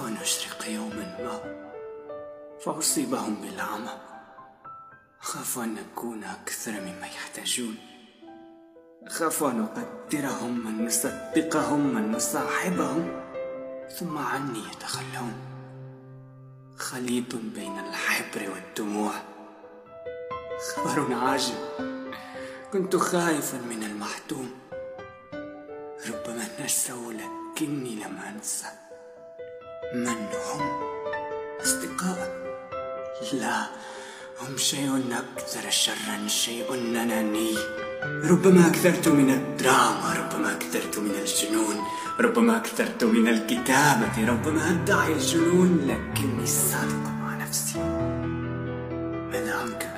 أن أشرق يوما ما فأصيبهم بالعمى. أخاف أن أكون أكثر مما يحتاجون. أخاف أن أقدرهم أن نصدقهم أن نصاحبهم ثم عني يتخلون. خليط بين الحبر والدموع. خبر عاجل. كنت خائفا من المحتوم. ربما نسوا لكني لم أنسى. من هم أصدقاء؟ لا هم شيء أكثر شرا شيء أناني. ربما أكثرت من الدراما ربما أكثرت من الجنون ربما أكثرت من الكتابة ربما أدعي الجنون لكني صادق مع نفسي. ماذا عنك